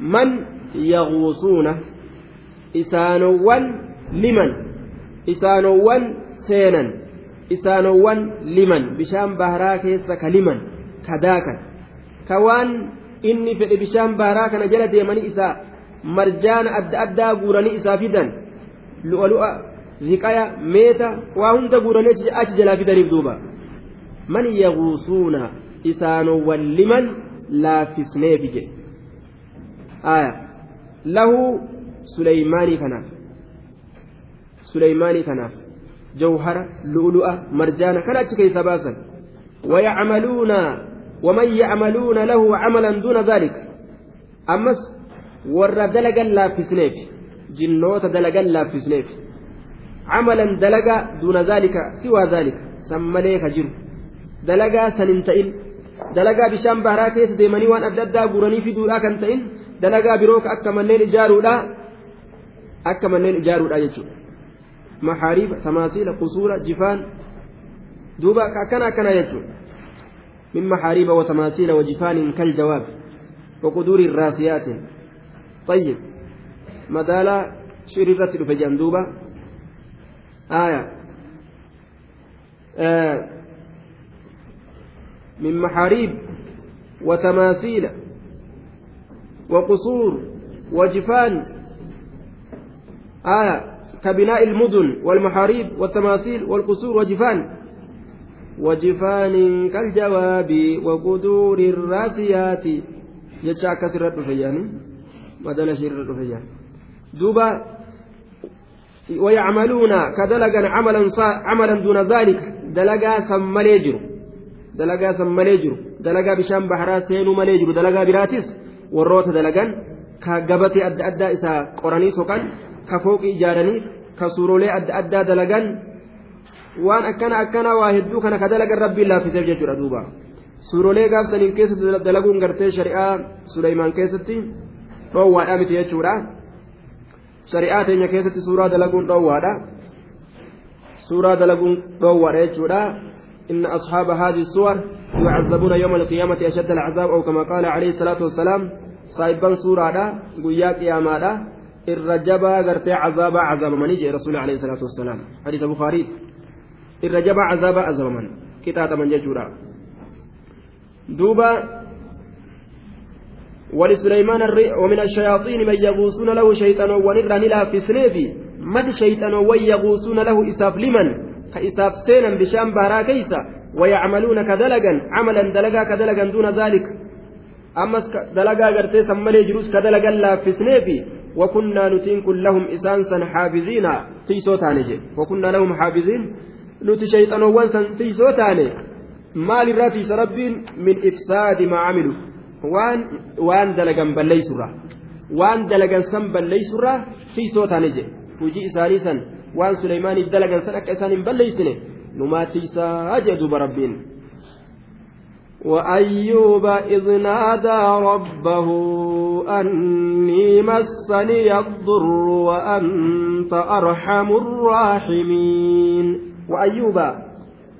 Speaker 1: من يغوصون إسانوان لمن إسانوان سينا إسانوان لمن بشام بهرا كيسا كلمن كداكا كوان fedhe bishaan baaraa kana jala deemanii isaa marjaana adda addaa guuranii isaa fidan lu'a ziqaya meeta waa hunda guuranii achi jalaa fidaniif duuba man yaguusuuna isaanowwan liman laaffisneefi jedhe aya lahu suleymaanii kanaaf suleymaanii kanaaf jawhara lu'lu'a marjaana kana achi keessa baasan ويعملون ومن يعملون له عملا دون ذلك أمس ور دلقا لا في عملا دلقا دون ذلك سوى ذلك. سمليك جر دلقا سننتئن دلقا بشام بهرا كيس ديماني وان أددا قراني في دولا كنتئن دلقا بروك أكا منين إجارو لا أكا منين إجارو لا يجو. محاريب تماثيل قصور جفان. دوبا كنا كنا يجو. من محاريب وتماثيل وجفان كالجواب. وقدور الراسيات. طيب. مدالا شريرة الفجان دوبا. آية. آه من محاريب وتماثيل وقصور وجفان. آية كبناء المدن والمحاريب والتماثيل والقصور وجفان. وجفان كالجواب وقدور الراسيات. جتشا كسر الرفيان. مدل شير الرفيان. دوبا ويعملون كدلغا عملا عملا دون ذلك دلغا سملي جرو دلغا سملي جرو دلغا بشام بحرا سينو ملي جرو دلغا براتيس وروت دلغان كغبتي أد أدى إسا قراني سوكان كفوق إجاراني كسورولي أد أدى دلغان waan akkana akkana waa hedduu kana ka dalagan rabbiin laaffiseef jechuudha duuba suurolee gaafsaniin keessatti dalaguun gartee shari'aa suleymaan keessatti dhoowwaadha miti jechuudha shari'aa teenya keessatti suuraa dalaguun dhoowwaadha. Suuraa dalaguun dhoowwaadha jechuudha. إن أصحاب هذه الصور يعذبون يوم القيامة أشد العذاب أو كما قال عليه الصلاة والسلام صاحبا سورة قيا قياما الرجبا غرتي عذاب عذاب من يجي رسول عليه الصلاة والسلام حديث البخاري irra jabaa azaabaa azabaman qixaaxaman jechuudha. Duuba ولسليمان الرئ ومن الشياطين من يغوصون له شيطانا ونرى نلا في سنيفي مد شيطانا ويغوصون له إساف لمن؟ كإساف سينا بشام بارا كيسا ويعملون كدلقا عملا دلقا كدلقا دون ذلك. أمس دلقا قرتي سمالي جروس كدلقا لا في سنيفي وكنا نتين لهم إسانسا حافظين. في صوتانجي وكنا لهم حافظين. nuti shayxanoowwan san tiisoo taane maalirraa tiisa rabbiin min ifsaadi maa camilu waan dalagan balleeysurra waan dalagan san balleeysurra tiisoo taane jedhe hujii isaanii san waan suleymaaniif dalagan san akka isaan hin balleeysine numaa tiisaa jee duuba rabbiin وأيوب إذ نادى ربه أني مسني الضر وأنت أرحم الراحمين وأيوب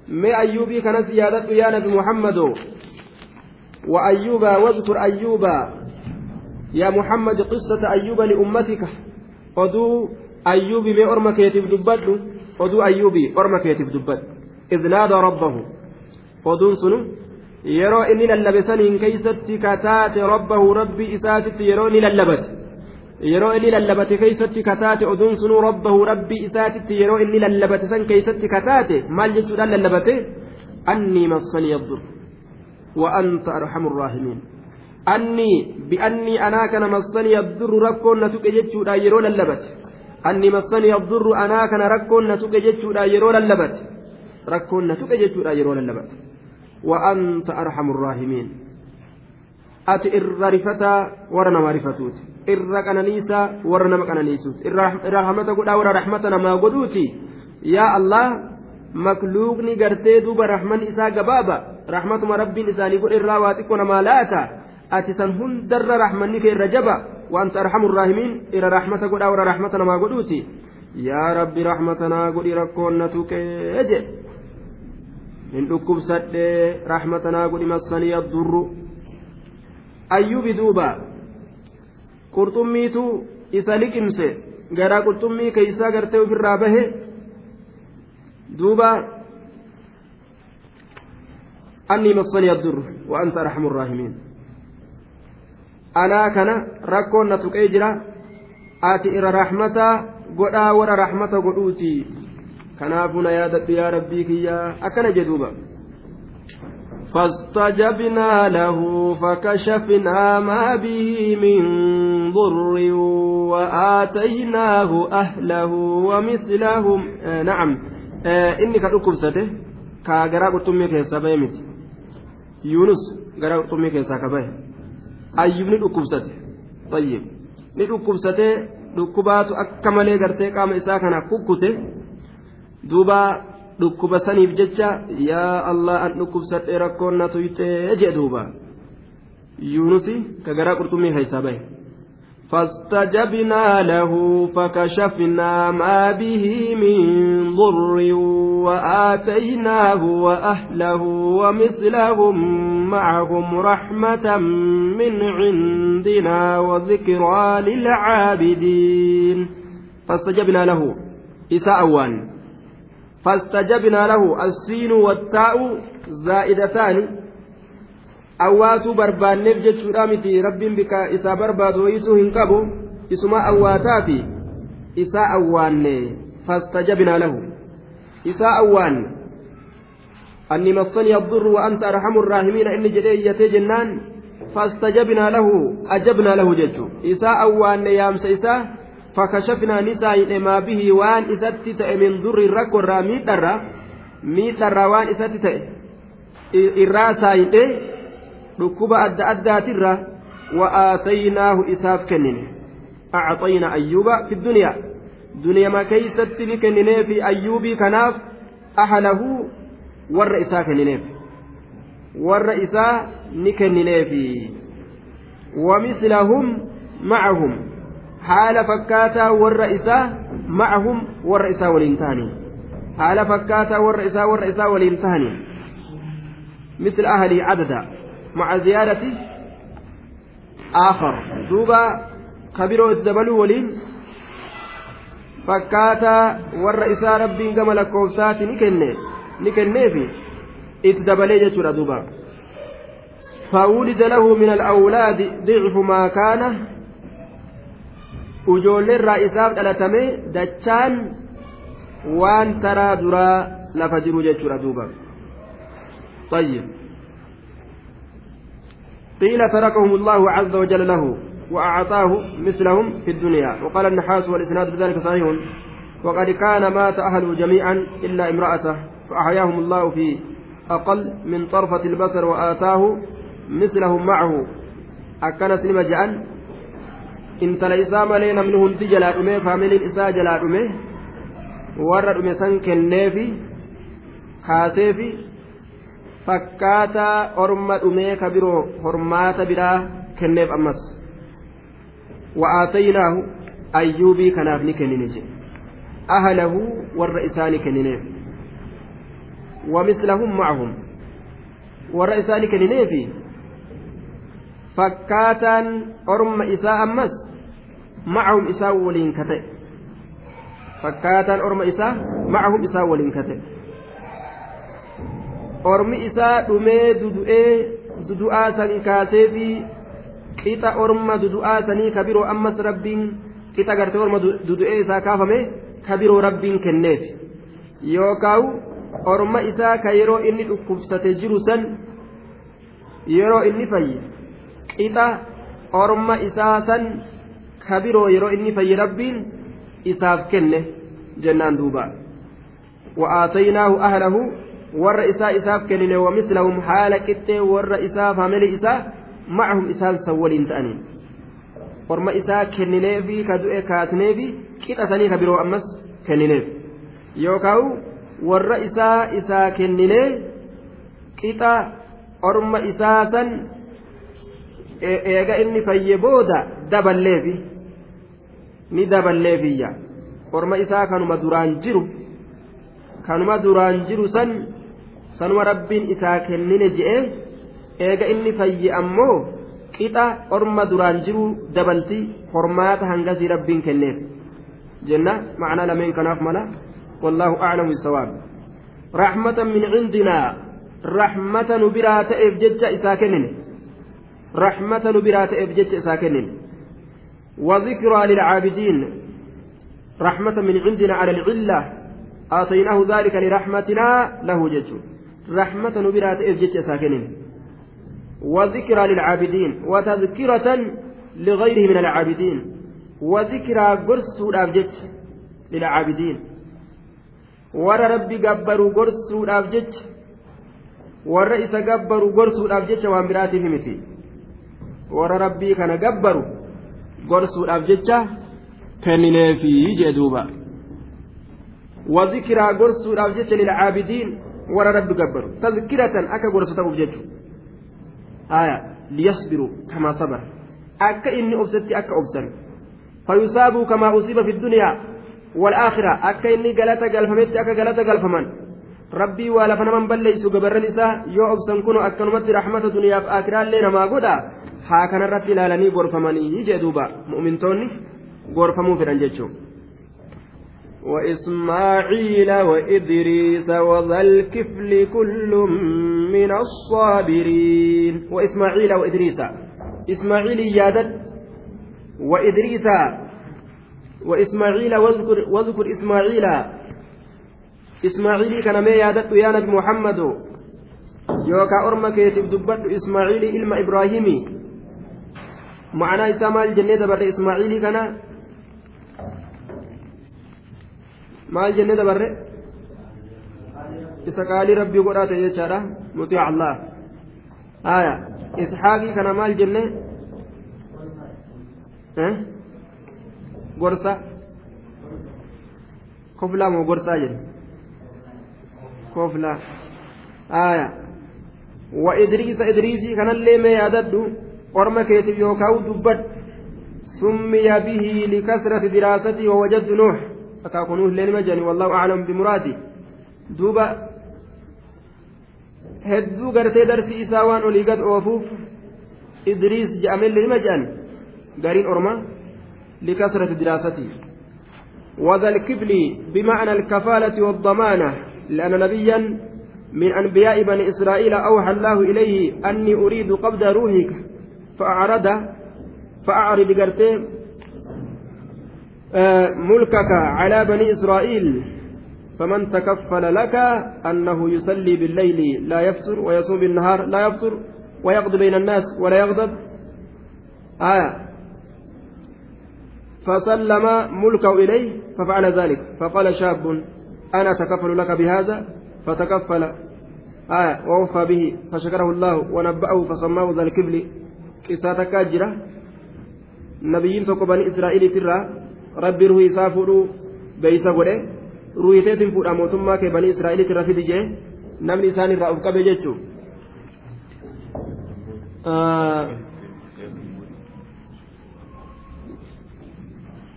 Speaker 1: ما أيوبي كانت زيادة يا نبي محمد وأيوب واذكر أيوب يا محمد قصة أيوب لأمتك ayyuubi mee orma keetiif dubbadhu oduu ayyuubi orma keetiif dubbadhu إذ نادى ربه sunu yeroo inni lallabe saniin keeysatti kataate rabbahu rabbii isaatitti yeroo inni lallabate yeroo inni lallabate keeysatti kataate oduun sunuu rabbahu rabbii isaatitti yeroo inni lallabate san keeysatti kataate maal jechuudhaan lallabate annii massanii abdur arhamu rraahimiin annii bi'annii anaa kana massanii abdurru rakkoon na tuqe jechuudha yeroo lallabate annii massanii abdurru anaa kana rakkoon na tuqe jechuudha yeroo lallabate rakkoon na tuqe jechuudha yeroo lallabate وأنت أرحم الراحمين rifataa warra nama rifatuuti irra qananiisaa warra nama qananiisuuti irra rahmata godhaa warra rahmata namaa godhuuti yaa allah makluuqni gartee duuba rahman isaa rahmatuma rabbiin isaanii godhe irraa waa xiqqoo namaa laata ati san hundarra rahmanni kee irra jaba waanta arhamu raahimiin irra rahmata godhaa warra rahmata namaa godhuuti yaa rabbi rahmatanaa godhi rakkoon na tuqee jedhe hin dhukkubsadhee rahmatanaa godhi massanii addurru ayyubi duuba qurxummiitu isa liqimse garaa qurxummii keeysaa gartee ofirraa bahe addurru wa anta arhamu rraahimiin anaa kana rakkoon na tuqee jira ati irra rahmataa godhaa warra rahmata godhuuti kanaafuu na yaadadhu yaa rabbii kiyyaa akkana jedhuuba فاستجبنا له فكشفنا ما به من ضر وآتيناه أهله ومثلهم آه نعم آه إني كأكم سته كأجرا قطمي كيسا بيمت يونس جرا قطمي كيسا كبه أيوب ندكم سته طيب ندكم سته دكبات أكمل قرتي قام إساكنا كوكوته duuba dhukkuba saniif jecha yaa allah an dhukkubsadhee rakkoon na tuyxee jee duuba yuunusi ka garaa qurxummii keessaa bahe فاستجبنا له فكشفنا ما به من ضر وآتيناه وأهله ومثلهم معهم رحمة من عندنا وذكرى للعابدين. فاستجبنا له. إساء فاستجبنا له. السين والتاء زائدتان. awwaatuu barbaanneef jechuudha miti. Rabbiin bika isaa barbaadu wayituu hin qabu. Isuma awwaataafi isaa awwaanne fastajabinaa lahu. Isaa awwaanne. Anni massani abdurru waanta arhamu irraahimiina inni jedhee iyyatee jennaan fastajabinaa lahu ajabnaa lahu jechu isaa awwaanne yaamsa isaa fakashafnaa ni saayidhe maa bihii waan isatti ta'e min durri rakko irraa miidharraa miidharraa waan isatti ta'e irraa saayidhe أدى أدى ترى وآتيناه إساف كنن أعطينا أيوب في الدنيا دنيا ما كيست لكنن في أيوب كناف أهله ور إساف كنن ور إساف نكنن في ومثلهم معهم haala fakkaataa warra isaa ma'ahum warra isaa waliin tahanii haala fakkaataa warra isaa warra isaa waliin tahanii مثل أهلي عددا مع زيادة آخر. دوبا كبيرو الدبلو ولين. فكاتا إساء ربي كما لكوفسات نكني. نكني في اتدبلي جتر دوبا. فولد له من الأولاد ضعف ما كان. ujoollee irraa isaaf dhalatame dachaan waan taraa duraa lafa jiru jechuudha طيب. قيل تركهم الله عز وجل له وأعطاه مثلهم في الدنيا. وقال النحاس والإسناد بذلك صحيح. وقد كان مات أهله جميعا إلا امرأته فأحياهم الله في أقل من طرفة البصر وآتاه مثلهم معه. أكن سلم جأن intala isaa malee namni hundi jalaa dhume faamiliin isaa jalaa dhume warra dhume san fakkaataa orma dhumee ka biroo hormaata biraa kenneef ammas wa'aataynaahu ayyuubii kanaaf ni kennine jedhe ahlahu warra isaani kennineef wamislahum macahum warra isaani kennineefi fakkaataan orma isaa ammas macahum isaa waliin ka ta'e fakkaataan orma isaa macahum isaa waliin ka ta'e ormi isaa dhumee dudu'ee dudu'aa san kaasee fi qixa orma dudu'aa sanii ka biroo ammas rabbiin qixa gartee orma dudu'ee isaa kaafame ka biroo rabbiin kenneef yookaan orma isaa ka yeroo inni dhukkubsate jiru san yeroo inni fayye qixa orma isaa san ka biroo yeroo inni fayye rabbiin isaaf kenne jennaan duuba wa'aataynaahu ahlahu warra isaa isaaf kennine wamislahum haala qixxee warra isaa famili isaa macahum isaan san waliin ta'aniin. Orma isaa kennineefi ka du'e kaasneefi qixasanii ka biroo ammas kennineef. Yookaan warra isaa isaa kenninee qixa orma isaa san eega inni fayye booda daballeefi ni daballeefiyya. Orma isaa kanuma duraan jiru kanuma duraan jiru san sanuma rabbiin isaa kennine je'e eega inni fayye ammoo qixa orma duraan jiru dabalti hormaata hangasii rabbiin kenneef jenna macnaa lameen kanaaf mala wallaahu aclamu bisawaab raxmatan min cindinaa raxmata nu biraa ta'eef jecha isaa kennine raxmata nu biraa ta'eef jecha isaa kennine وذكرى للعابدين رحمة من عندنا على العلة آتيناه ذلك لرحمتنا له جج رحمة نبرات إفجج ساكنين. وذكرى للعابدين وتذكرة لغيره من العابدين. وذكرى قرس الأبجج للعابدين. ورى ربي قبروا قرس الأبجج والرئيس قبروا قرس الأبجج وأمراته متي. ورى ربي كان قبروا قرس الأبجج كننافي جدوبا. وذكرى قرس الأبجج للعابدين ورى ربي قبروا تذكرة أكا قرس تأبجج آية ليصبروا كما صبر أكا إني أبسدت أكا أبسن فيصابوا كما أصيب في الدنيا والآخرة أكا إني قلت قلفمت أكا قلت قلفمن ربي ولا فنمن بليس قبر النساء يو أبسن كنوا أكا نمت رحمة دنيا في آخرة لنا ما قدا ها كان رت لالني غرفمني يجي دوبا مؤمن وإسماعيل وإدريس وذا الكفل كل من الصابرين. وإسماعيل وإدريس. إسماعيل يادت وإدريس. وإسماعيل واذكر, واذكر إسماعيل. إسماعيل كان ما يادت يا نبي محمد. يوكا أرمك يتبدبت إسماعيل إلما إبراهيمي. معنى إسماعيل جنة بر إسماعيل كان maal jenne dabarre isa qaalii rabbii godhaate jechaadha mutii allah aya isxaaqii kana maal jenne gorsa koflaa moo gorsaa jenne koflaa aya wa idriisa idriisii kanallee mee yaadadhu orma keetiif yookaan dubbadhu summiya bihi likasrati diraasatii wawajaddu nuux akaakunuuf illee nima jedhani wallahu aclam bimuraadi duuba hedduu gartee darsi isaa waan olii gad oofuuf idriis jedhamellee nima jedhan gariin orma likasrati diraasatii وذا الكفل بمعنى الكفالة والضمانة لأن نبيا من أنبياء بني إسرائيل أوحى الله إليه أني أريد قبض روحك فأعرض فأعرض قرتين ملكك على بني إسرائيل فمن تكفل لك أنه يصلي بالليل لا يفطر ويصوم بالنهار لا يفطر ويقضي بين الناس ولا يغضب. آية. فسلم ملكه إليه ففعل ذلك. فقال شاب أنا أتكفل لك بهذا؟ فتكفل. آية. ووفى به فشكره الله ونبأه فسماه ذا الكبل. كساتك أجرة نبيين بني إسرائيل ترى rabbi ruhi isaa fuudhuu beeysa godhe ruhiteetiin fuudha mootummaa kee banii israa'elitti irra fidi jee namni isaan irraa of qabe jechuun.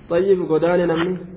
Speaker 1: طيب godaan namni